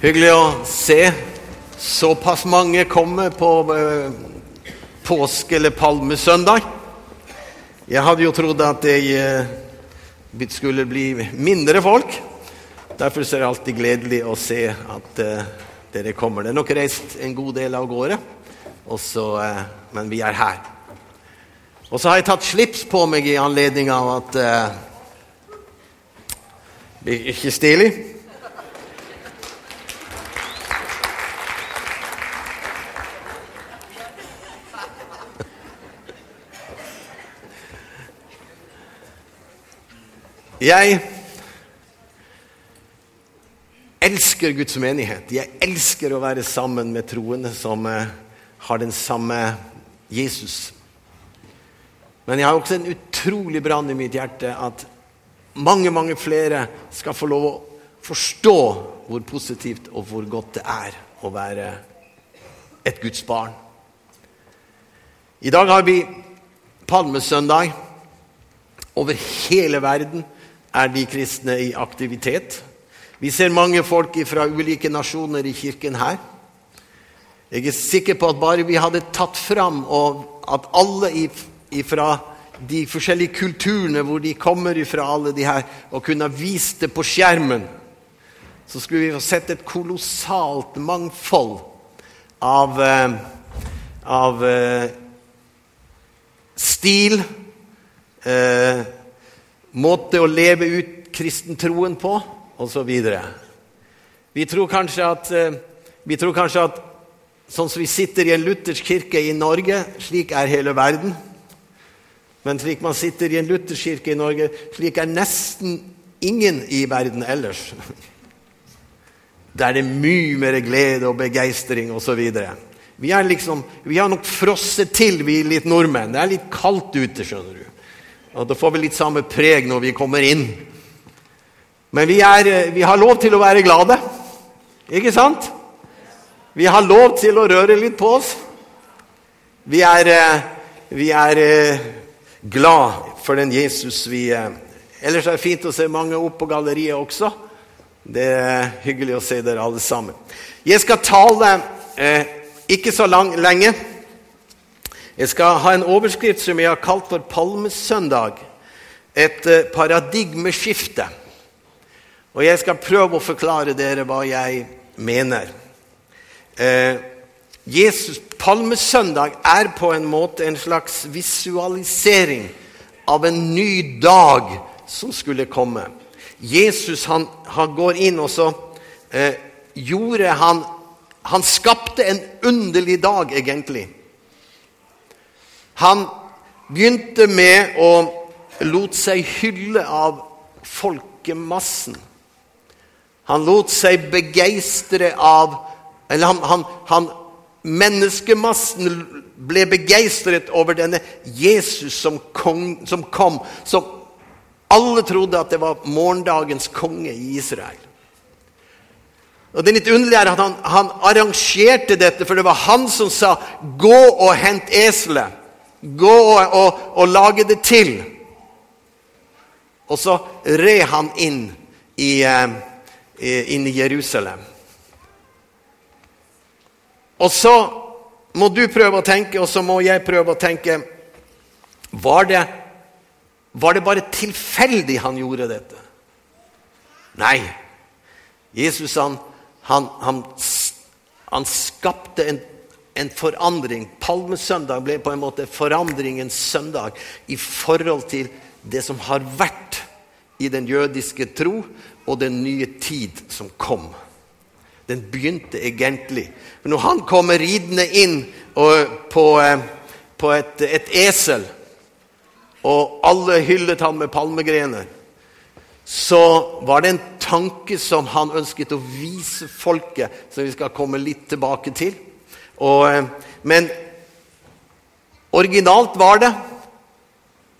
Hyggelig å se såpass mange komme på eh, påske- eller palmesøndag. Jeg hadde jo trodd at det eh, skulle bli mindre folk. Derfor er det alltid gledelig å se at eh, dere kommer. Det er nok reist en god del av gårde, også, men vi er her. Og så har jeg tatt slips på meg i anledning av at Det Blir ikke stilig? Jeg elsker Guds menighet. Jeg elsker å være sammen med troende som eh, har den samme Jesus. Men jeg har også en utrolig brann i mitt hjerte at mange, mange flere skal få lov å forstå hvor positivt og hvor godt det er å være et Guds barn. I dag har vi palmesøndag. Over hele verden er de kristne i aktivitet. Vi ser mange folk fra ulike nasjoner i kirken her. Jeg er sikker på at bare vi hadde tatt fram og at alle fra de forskjellige kulturene hvor de kommer fra, alle de her, og kunne vist det på skjermen, så skulle vi få sett et kolossalt mangfold av, eh, av eh, stil, eh, måte å leve ut kristentroen på, osv. Vi tror eh, vi tror kanskje at sånn som vi sitter i en luthersk kirke i Norge, slik er hele verden. Men slik man sitter i en luthersk kirke i Norge, slik er nesten ingen i verden ellers. Der er det mye mer glede og begeistring osv. Vi, er liksom, vi har nok frosset til, vi litt nordmenn. Det er litt kaldt ute, skjønner du. Og Da får vi litt samme preg når vi kommer inn. Men vi, er, vi har lov til å være glade, ikke sant? Vi har lov til å røre litt på oss. Vi er, eh, vi er eh, glad for den Jesus vi eh, Ellers er det fint å se mange opp på galleriet også. Det er hyggelig å se dere alle sammen. Jeg skal tale eh, ikke så lang, lenge. Jeg skal ha en overskrift som jeg har kalt for Palmesøndag. Et eh, paradigmeskifte. Og jeg skal prøve å forklare dere hva jeg mener. Eh, Jesus Palmesøndag er på en måte en slags visualisering av en ny dag som skulle komme. Jesus han, han går inn, og så eh, gjorde han Han skapte en underlig dag, egentlig. Han begynte med å lot seg hylle av folkemassen. Han lot seg begeistre av Eller han, han, han Menneskemassen ble begeistret over denne Jesus som, kong, som kom. Som alle trodde at det var morgendagens konge i Israel. Og Det litt underlige er at han, han, arrangerte dette, for det var han som sa 'gå og hent eselet'. Gå og, og, lage det til. Og så red han inn i, eh, inn i Jerusalem. Og så må du prøve å tenke, og så må jeg prøve å tenke Var det, var det bare tilfeldig han gjorde dette? Nei. Jesus han, han, han, han skapte en, en, forandring. Palmesøndag ble på en måte forandringens søndag i forhold til det som har vært i den jødiske tro og den nye tid som kom. Den begynte egentlig. Men når han kommer ridende inn på, eh, på et, et, esel, og alle hyllet ham med palmegrener, så var det en tanke som han ønsket å vise folket, som vi skal komme litt tilbake til. Og, eh, men originalt var det.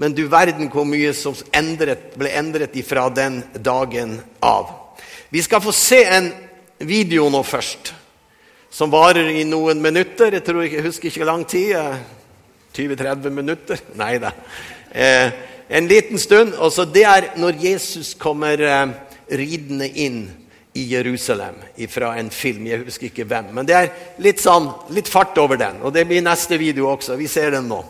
Men du verden hvor mye som endret, ble endret ifra den dagen av. Vi skal få se en video nå først, som varer i noen minutter. Jeg tror jeg husker ikke lang tid. 20-30 eh, minutter? Nei da. Eh, en liten stund. og så Det er når Jesus kommer eh, ridende inn i Jerusalem fra en film. Jeg husker ikke hvem. Men det er litt, sånn, litt fart over den. Og det blir neste video også. Vi ser den nå.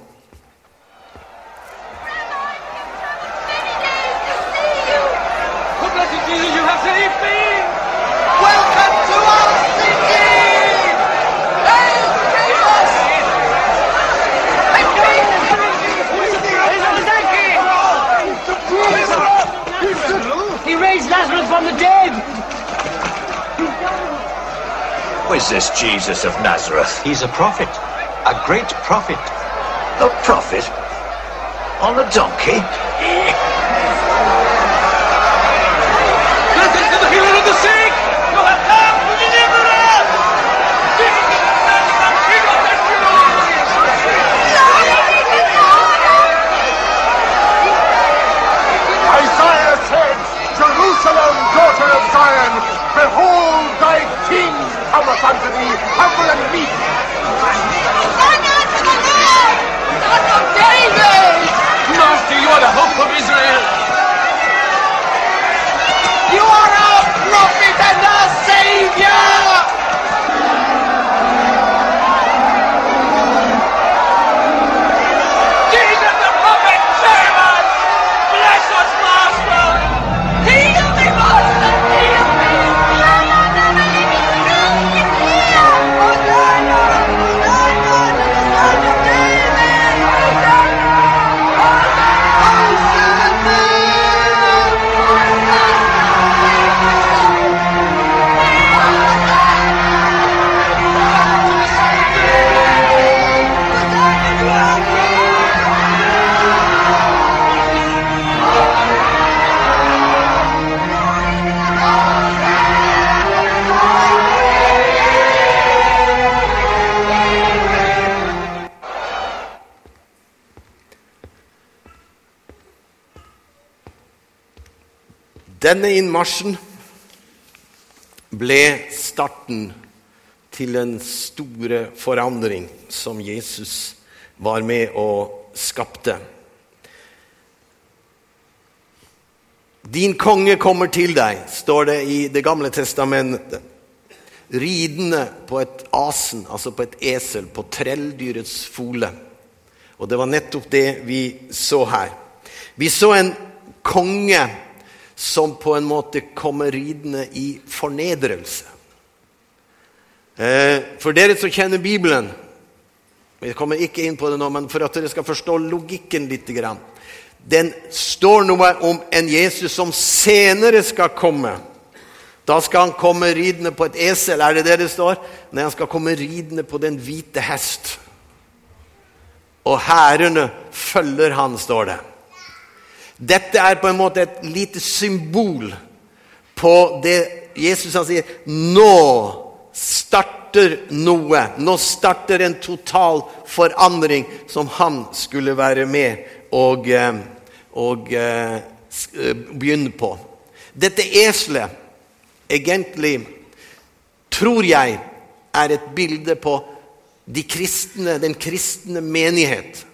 Jesus of Nazareth? He's a prophet, a great prophet. A prophet? On a donkey? Denne innmarsjen ble starten til den store forandring som Jesus var med og skapte. Din konge kommer til deg, står det i Det gamle testamentet. Ridende på et asen, altså på et esel, på trelldyrets fole. Og det var nettopp det vi så her. Vi så en konge som på en måte kommer ridende i fornedrelse. Eh, For dere som kjenner Bibelen Vi kommer ikke inn på det nå, men for at dere skal forstå logikken litt. Den står noe om en Jesus som senere skal komme. Da skal han komme ridende på et esel, er det det det står? Nei, han skal komme ridende på den hvite hest. Og hærene følger han, står det. Dette er på en måte et lite symbol på det Jesus han sier Nå starter noe. Nå starter en total forandring som han skulle være med og, eh, og eh, eh, begynne på. Dette eselet, egentlig, tror jeg er et bilde på de kristne, den kristne menighet.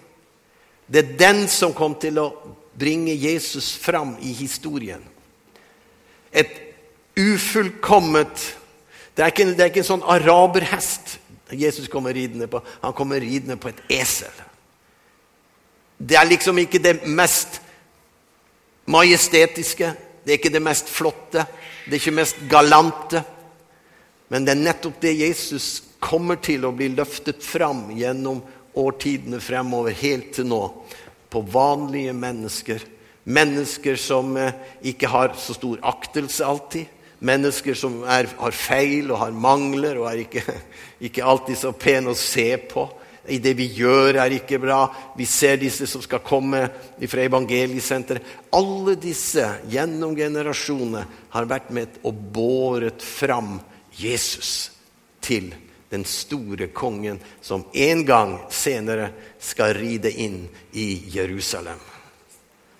Det er den som kom til å bringe Jesus fram i historien. Et ufullkommet Det er ikke, det er ikke en sånn araberhest Jesus kommer ridende på. Han kommer ridende på et esel. Det er liksom ikke det mest majestetiske. Det er ikke det mest flotte. Det er ikke mest galante. Men det er nettopp det Jesus kommer til å bli løftet fram gjennom årtidene fremover, helt til nå. På vanlige mennesker. Mennesker som eh, ikke har så stor aktelse alltid. Mennesker som er, har feil og har mangler og er ikke, ikke alltid så pene å se på. I det vi gjør, er ikke bra. Vi ser disse som skal komme fra evangeliesenteret. Alle disse gjennom generasjonene har vært med og båret fram Jesus til den store kongen som en gang senere skal ride inn i Jerusalem.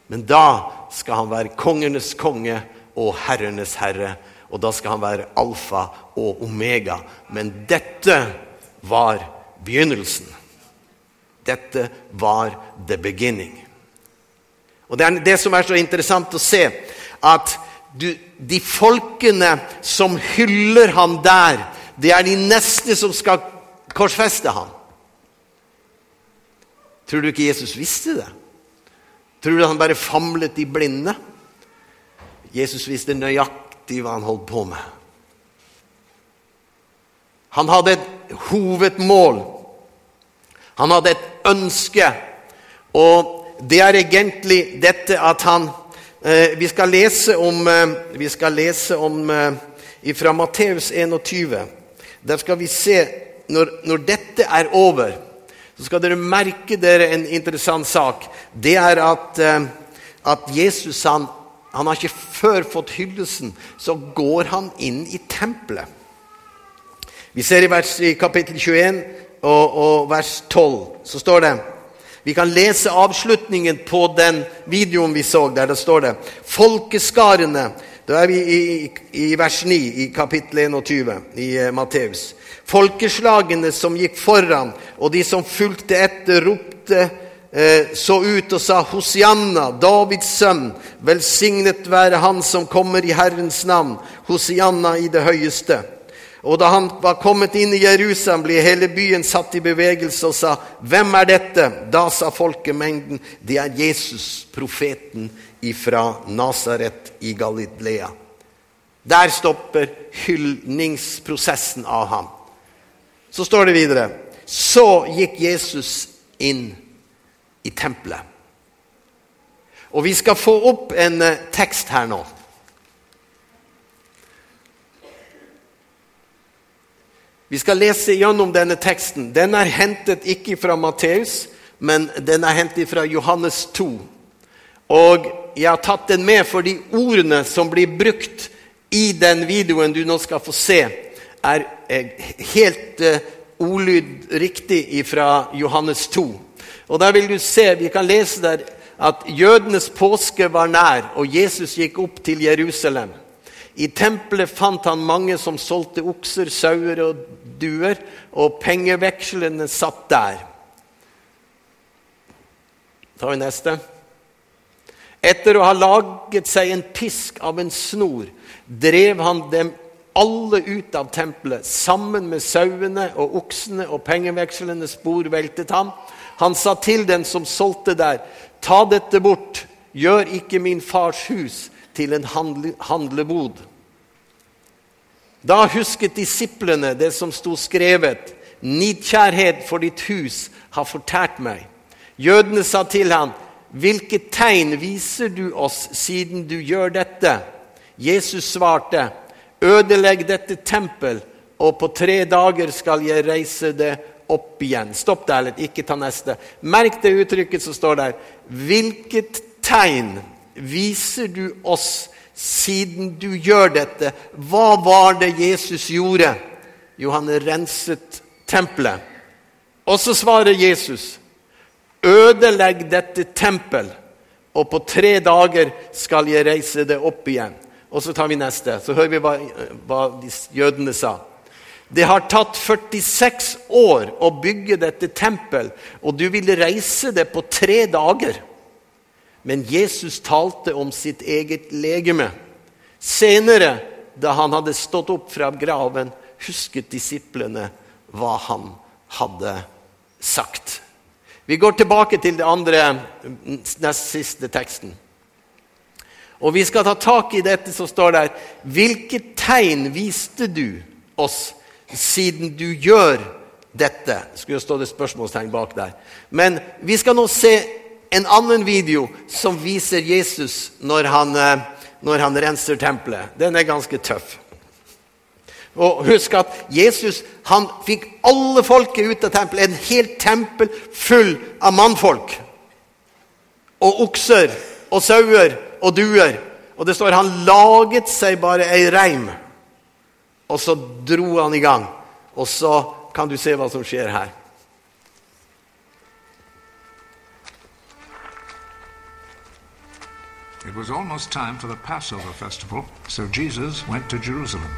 Men da skal han være kongenes konge og herrenes herre. Og da skal han være alfa og omega. Men dette var begynnelsen. Dette var the beginning. Og Det er det som er så interessant å se, at du, de folkene som hyller ham der, det er de neste som skal korsfeste ham. Tror du ikke Jesus visste det? Tror du han bare famlet i blinde? Jesus visste nøyaktig hva han holdt på med. Han hadde et hovedmål. Han hadde et ønske. Og det er egentlig dette at han eh, Vi skal lese om, eh, vi skal lese om eh, fra Matteus 21. Der skal vi se når, når dette er over, så skal dere merke dere en interessant sak. Det er at, eh, at Jesus han, han har ikke før fått hyllesten, så går han inn i tempelet. Vi ser i, vers, i kapittel 21 og, og vers 12, så står det Vi kan lese avslutningen på den videoen vi så, der det står det Folkeskarene Da er vi i, i, vers 9 i kapittel 21 i uh, Matteus. Folkeslagene som gikk foran, og de som fulgte etter, ropte eh, så ut og sa, Hosianna, Davids sønn, velsignet være han som kommer i Herrens navn, Hosianna i det høyeste. Og da han var kommet inn i Jerusalem, ble hele byen satt i bevegelse og sa, Hvem er dette? Da sa folkemengden, det er Jesus, profeten ifra Nasaret i Galilea. Der stopper hyldningsprosessen av ham. Så står det videre Så gikk Jesus inn i tempelet. Og vi skal få opp en eh, tekst her nå. Vi skal lese gjennom denne teksten. Den er hentet ikke fra Matteus, men den er hentet fra Johannes 2. Og jeg har tatt den med for de ordene som blir brukt i den videoen du nå skal få se, er helt uh, ordlyd riktig fra Johannes 2. Og der vil du se, Vi kan lese der at jødenes påske var nær, og Jesus gikk opp til Jerusalem. I tempelet fant han mange som solgte okser, sauer og duer, og pengevekslene satt der. tar vi neste. Etter å ha laget seg en pisk av en snor, drev han dem alle ut av tempelet. Sammen med sauene og oksene og pengevekslende spor veltet han. Han sa til den som solgte der, ta dette bort, gjør ikke min fars hus til en handle, handlebod. Da husket disiplene det som sto skrevet, nidkjærhet for ditt hus har fortært meg. Jødene sa til ham, hvilket tegn viser du oss siden du gjør dette? Jesus svarte, ødelegg dette tempel, og på tre dager skal jeg reise det opp igjen. Stopp der litt, ikke ta neste. Merk det uttrykket som står der. Hvilket tegn viser du oss siden du gjør dette? Hva var det Jesus gjorde? Jo, han renset tempelet. Og så svarer Jesus, ødelegg dette tempel, og på tre dager skal jeg reise det opp igjen. Og så tar vi neste. Så hører vi hva, hva jødene sa. Det har tatt 46 år å bygge dette tempel, og du vil reise det på tre dager. Men Jesus talte om sitt eget legeme. Senere, da han hadde stått opp fra graven, husket disiplene hva han hadde sagt. Vi går tilbake til den andre, nest siste teksten. Og vi skal ta tak i dette som står der. Hvilket tegn viste du oss siden du gjør dette? Skulle stå det spørsmålstegn bak der. Men vi skal nå se en annen video som viser Jesus når han, eh, når han renser tempelet. Den er ganske tøff. Og husk at Jesus han fikk alle folket ut av tempelet. En helt tempel full av mannfolk. Og okser og sauer og duer. Og det står han laget seg bare ei reim. Og så dro han i gang. Og så kan du se hva som skjer her. It was almost time for the Passover festival, so Jesus went to Jerusalem.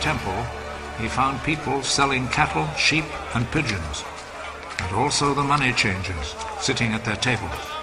temple, he found people selling cattle, sheep, and pigeons, and also the money changers sitting at their tables.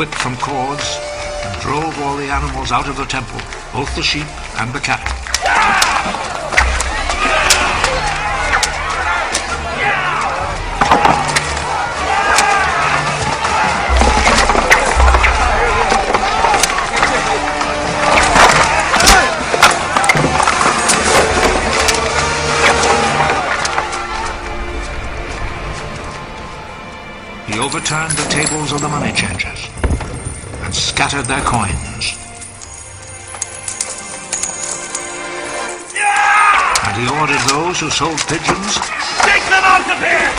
Whip from cords and drove all the animals out of the temple, both the sheep and the cattle. Scattered their coins. And he ordered those who sold pigeons Take them out of here!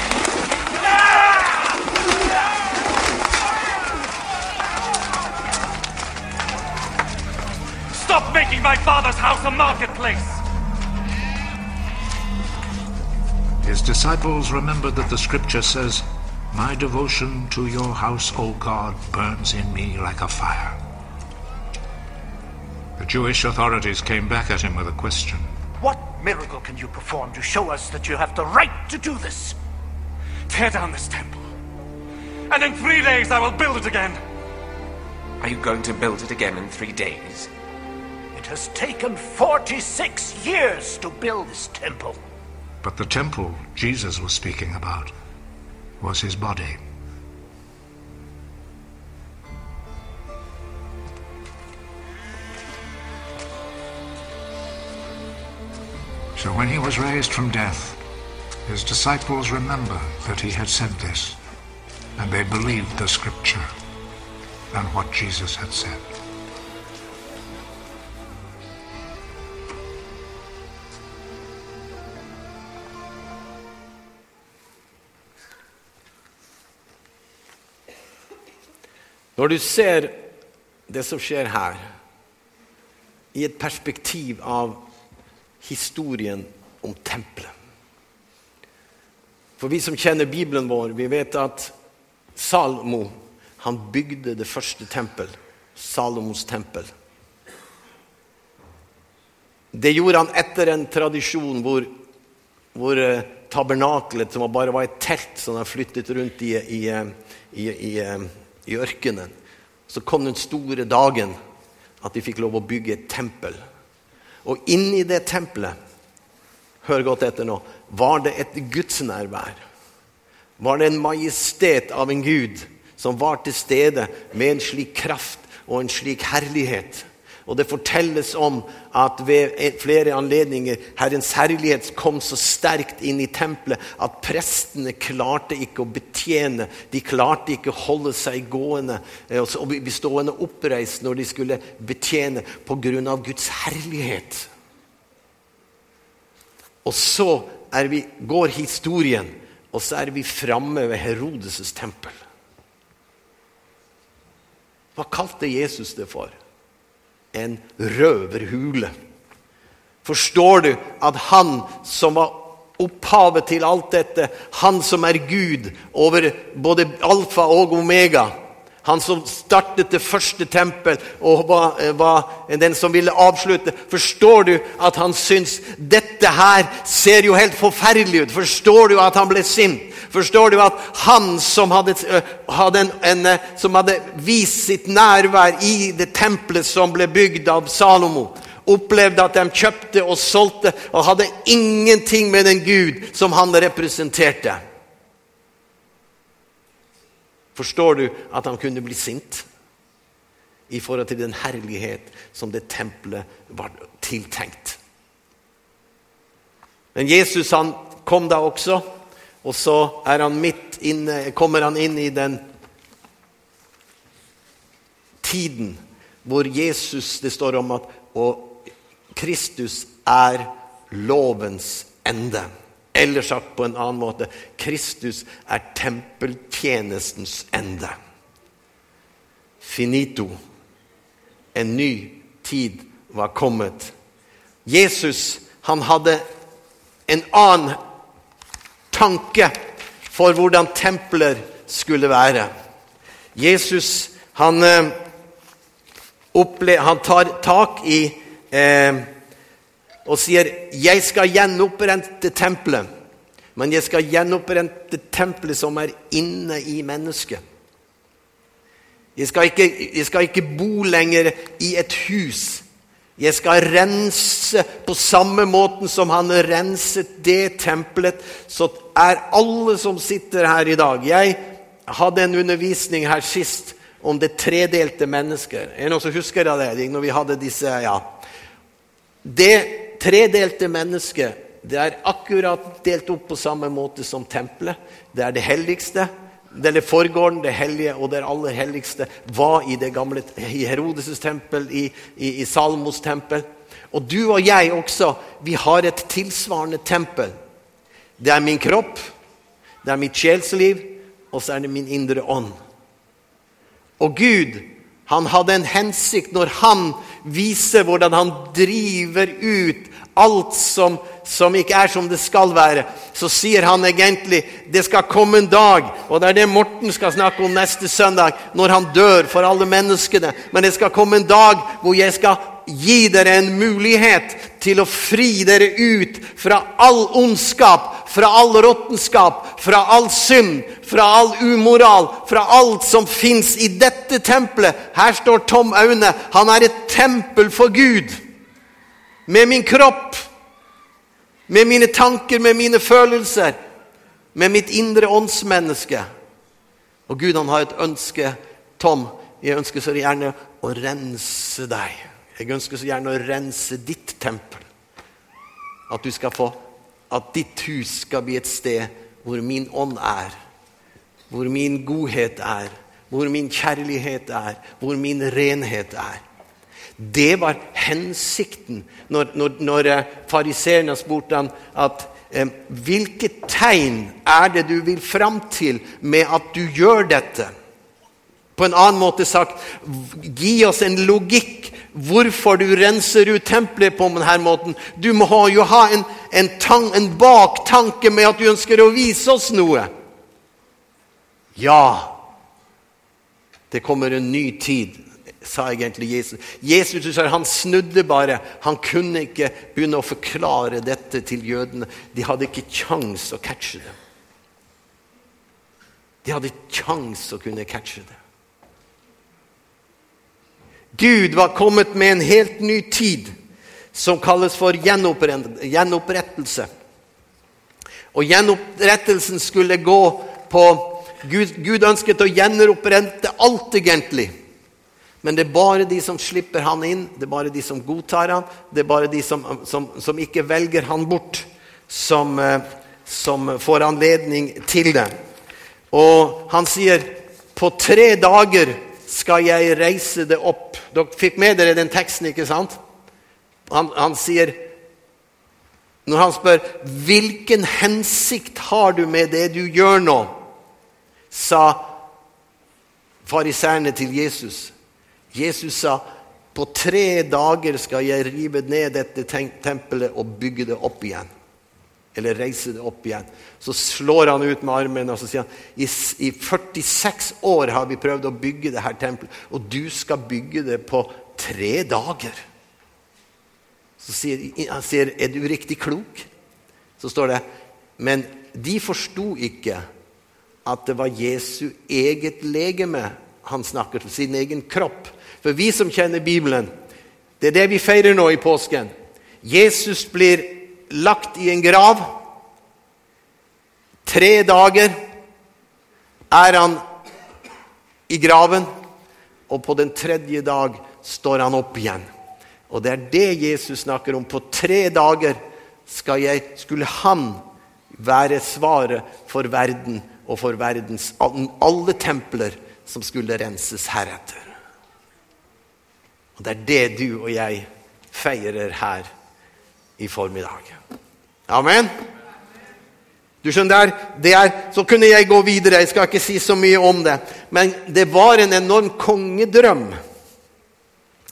Stop making my father's house a marketplace! His disciples remembered that the scripture says, My devotion to your house, O God, burns in me like a fire. The Jewish authorities came back at him with a question. What miracle can you perform to show us that you have the right to do this? Tear down this temple, and in three days I will build it again. Are you going to build it again in three days? It has taken 46 years to build this temple. But the temple Jesus was speaking about was his body. So when he was raised from death, his disciples remembered that he had said this, and they believed the scripture and what Jesus had said. Når du ser det som skjer her, i et perspektiv av historien om tempelet For vi som kjenner Bibelen vår, vi vet at Salomo han bygde det første tempel, Salomos tempel. Det gjorde han etter en tradisjon hvor, hvor tabernakelet, tabernaklet, som bare var et telt som han flyttet rundt i, i, eh, i, eh, i ørkenen, så kom den store dagen at de fikk lov å bygge et tempel. Og inni det tempelet, hør godt etter nå, var det et gudsnærvær. Var det en majestet av en gud som var til stede med en slik kraft og en slik herlighet. Og det fortelles om at ved flere anledninger Herrens herlighet kom så sterkt inn i tempelet at prestene klarte ikke å betjene. De klarte ikke å holde seg gående eh, og bli stående oppreist når de skulle betjene pga. Guds herlighet. Og så vi, går historien, og så er vi framme ved Herodes' tempel. Hva kalte Jesus det for? En røverhule. Forstår du at han som var opphavet til alt dette, han som er Gud over både alfa og omega, han som startet det første tempel og var, var, den som ville avslutte. Forstår du at han syns dette her ser jo helt forferdelig ut? Forstår du at han ble sint? Forstår du at han som hadde, hadde, en, en, som hadde vist sitt nærvær i det tempelet som ble bygd av Salomo, opplevde at de kjøpte og solgte og hadde ingenting med den Gud som han representerte? Forstår du at han kunne bli sint i forhold til den herlighet som det tempelet var tiltenkt? Men Jesus han kom da også, og så er han midt inne, kommer han inn i den tiden hvor Jesus Det står om at og Kristus er lovens ende. Eller sagt på en annen måte Kristus er tempeltjenestens ende. Finito. En ny tid var kommet. Jesus han hadde en annen tanke for hvordan templer skulle være. Jesus han, eh, opple han tar tak i eh, og sier 'Jeg skal gjenopprente tempelet', men jeg skal gjenopprente tempelet som er inne i mennesket. Jeg skal, ikke, jeg skal ikke bo lenger i et hus. Jeg skal rense på samme måten som han renset det tempelet. Så er alle som sitter her i dag Jeg hadde en undervisning her sist om det tredelte mennesket. Er det noen som husker det? Når vi hadde disse, ja. Det tredelte mennesket det er akkurat delt opp på samme måte som tempelet. Det er det helligste. Er forgården, det hellige og det aller helligste var i det gamle, i Herodes' tempel, i, i, i Salmos tempel. Og du og jeg også, vi har et tilsvarende tempel. Det er min kropp, det er mitt sjelsliv, og så er det min indre ånd. Og Gud, han hadde en hensikt når han viser hvordan han driver ut alt som, som, ikke er som det skal være, så sier han egentlig det skal komme en dag, og det er det Morten skal snakke om neste søndag, når han dør for alle menneskene. Men det skal komme en dag hvor jeg skal gi dere en mulighet til å fri dere ut fra all ondskap, fra all råttenskap, fra all synd, fra all umoral, fra alt som fins i dette tempelet. Her står Tom Aune. Han er et tempel for Gud med min kropp, med mine tanker, med mine følelser, med mitt indre åndsmenneske. Og Gud han har et ønske. Tom, jeg ønsker så gjerne å rense deg. Jeg ønsker så gjerne å rense ditt tempel. At du skal få At ditt hus skal bli et sted hvor min ånd er. Hvor min godhet er. Hvor min kjærlighet er. Hvor min renhet er. Det var hensikten når, når, når eh, fariseerne spurte ham at eh, hvilke tegn er det du vil fram til med at du gjør dette? På en annen måte sagt, gi oss en logikk hvorfor du renser ut tempelet på denne måten. Du må jo ha en, en, tang, en baktanke med at du ønsker å vise oss noe. Ja, det kommer en ny tid sa egentlig Jesus. Jesus han snudde bare. Han kunne ikke begynne å forklare dette til jødene. De hadde ikke kjangs å catche det. De hadde kjangs å kunne catche det. Gud var kommet med en helt ny tid som kalles for gjenopprettelse. Og gjenopprettelsen skulle gå på Gud, Gud ønsket å gjenopprette alt, egentlig. Men det er bare de som slipper han inn, det er bare de som godtar han, det er bare de som, som, som ikke velger han bort, som, eh, som, får anledning til det. Og han sier på tre dager skal jeg reise det opp. Dere fikk med dere den teksten, ikke sant? Han, han sier Når han spør hvilken hensikt har du med det du gjør nå, sa fariseerne til Jesus. Jesus sa på tre dager skal jeg rive ned dette tempelet og bygge det opp igjen. Eller reise det opp igjen. Så slår han ut med armen og så sier han, I, i 46 år har vi prøvd å bygge det her tempelet, og du skal bygge det på tre dager. Så sier han sier, er du riktig klok? Så står det Men de forsto ikke at det var Jesu eget legeme han snakker til, sin egen kropp. For vi som kjenner Bibelen, det er det vi feirer nå i påsken. Jesus blir lagt i en grav. Tre dager er han i graven, og på den tredje dag står han opp igjen. Og det er det Jesus snakker om. På tre dager jeg, skulle han være svaret for verden og for verdens alle templer som skulle renses heretter. Og Det er det du og jeg feirer her i formiddag. Amen. Du skjønner, det er, Så kunne jeg gå videre, jeg skal ikke si så mye om det. Men det var en enorm kongedrøm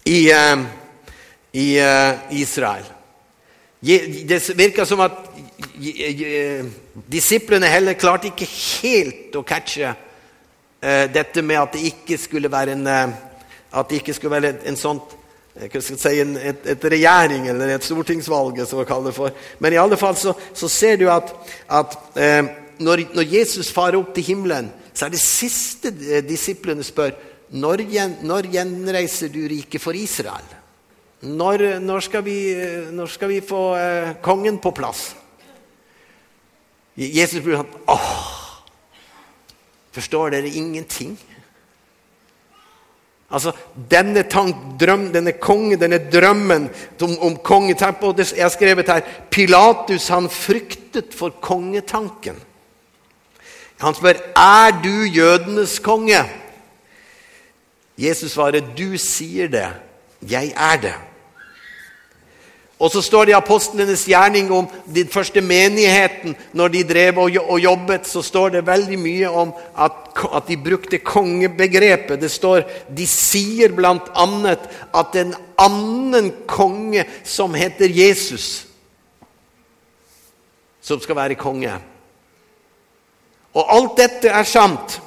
i, eh, i eh, Israel. Det virka som at disiplene heller klarte ikke helt å catche eh, dette med at det ikke skulle være en, at det ikke skulle være en, sånt jeg si, en, et, et regjering eller et stortingsvalg, som vi det for. Men i alle fall så, så ser du at, at eh, når, når Jesus farer opp til himmelen, så er det siste eh, disiplene spør når, gjen, når gjenreiser du riket for Israel? Når, når, skal vi, eh, når skal vi få eh, kongen på plass? Jesus blir sånn Åh! Forstår dere ingenting? Altså, denne, tank, drøm, denne kongen, denne drømmen om, om kongetanken det- Jeg har skrevet her Pilatus han fryktet for kongetanken. Han spør er du jødenes konge. Jesus svarer du sier det. Jeg er det. Og så står det i apostlenes gjerning om den første menigheten. Når de drev og jobbet, så står det veldig mye om at, at de brukte kongebegrepet. Det står de sier annet at en annen konge som heter Jesus, som skal være konge. Og alt dette er sant.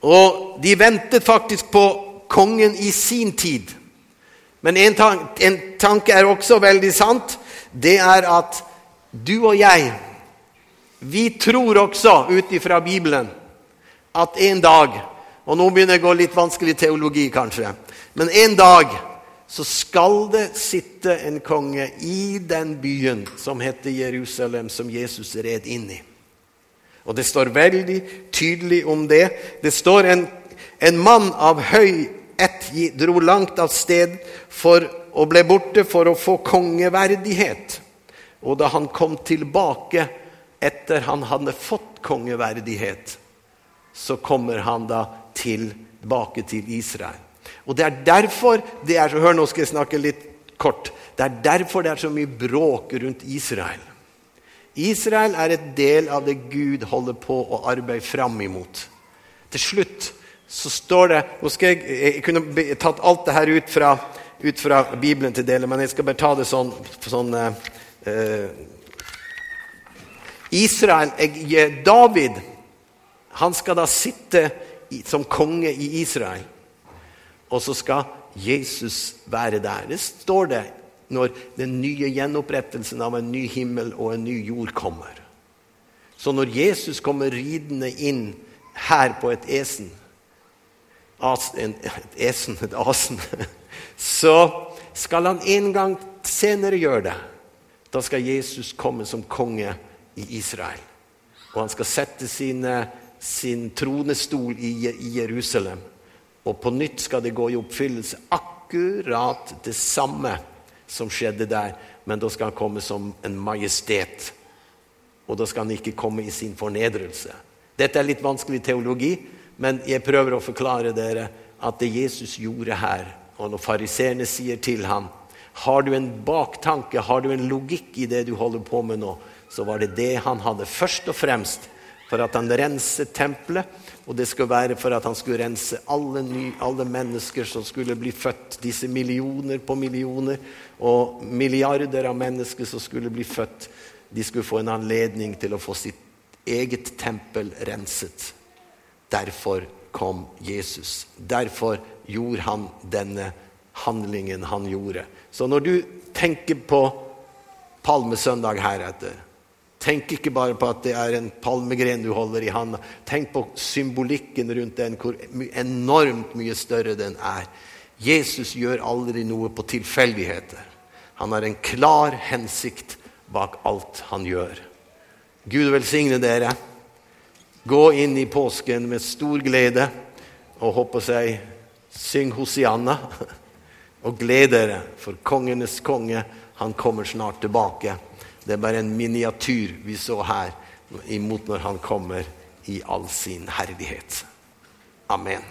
Og de ventet faktisk på kongen i sin tid. Men en, tan en tanke er også veldig sant. Det er at du og jeg, vi tror også ut ifra Bibelen at en dag Og nå begynner det å gå litt vanskelig teologi, kanskje. Men en dag så skal det sitte en konge i den byen som heter Jerusalem, som Jesus red inn i. Og det står veldig tydelig om det. Det står en, en mann av høy dro langt av sted for, og ble borte for å få kongeverdighet. Og da han kom tilbake etter han hadde fått kongeverdighet, så kommer han da tilbake til Israel. Og det er derfor det er så, Hør, nå skal jeg snakke litt kort. Det er derfor det er så mye bråk rundt Israel. Israel er et del av det Gud holder på å arbeide fram imot. Til slutt så står det Jeg, jeg kunne tatt alt det her ut fra, ut fra Bibelen til deler, men jeg skal bare ta det sånn, sånn eh, Israel, jeg, David, han skal da sitte i, som konge i Israel. Og så skal Jesus være der. Det står det når den nye gjenopprettelsen av en ny himmel og en ny jord kommer. Så når Jesus kommer ridende inn her på et esen, as, en, et esen, et asen, så skal han en gang senere gjøre det. Da skal Jesus komme som konge i Israel. Og han skal sette sine, sin tronestol i, i Jerusalem. Og på nytt skal det gå i oppfyllelse akkurat det samme som skjedde der. Men da skal han komme som en majestet. Og da skal han ikke komme i sin fornedrelse. Dette er litt vanskelig teologi, men jeg prøver å forklare dere at det Jesus gjorde her, og når fariseerne sier til ham Har du en baktanke, har du en logikk i det du holder på med nå? Så var det det han hadde først og fremst for at han renset tempelet. Og det skulle være for at han skulle rense alle, ny, alle mennesker som skulle bli født. Disse millioner på millioner og milliarder av mennesker som skulle bli født. De skulle få en anledning til å få sitt eget tempel renset. Derfor kom Jesus. Derfor gjorde han denne handlingen han gjorde. Så når du tenker på palmesøndag heretter, tenk ikke bare på at det er en palmegren du holder i handa. Tenk på symbolikken rundt den, hvor enormt mye større den er. Jesus gjør aldri noe på tilfeldigheter. Han har en klar hensikt bak alt han gjør. Gud velsigne dere. Gå inn i påsken med stor glede og håper seg syng Hosianna. Og gled dere, for kongenes konge, han kommer snart tilbake. Det er bare en miniatyr vi så her, imot når han kommer i all sin herlighet. Amen.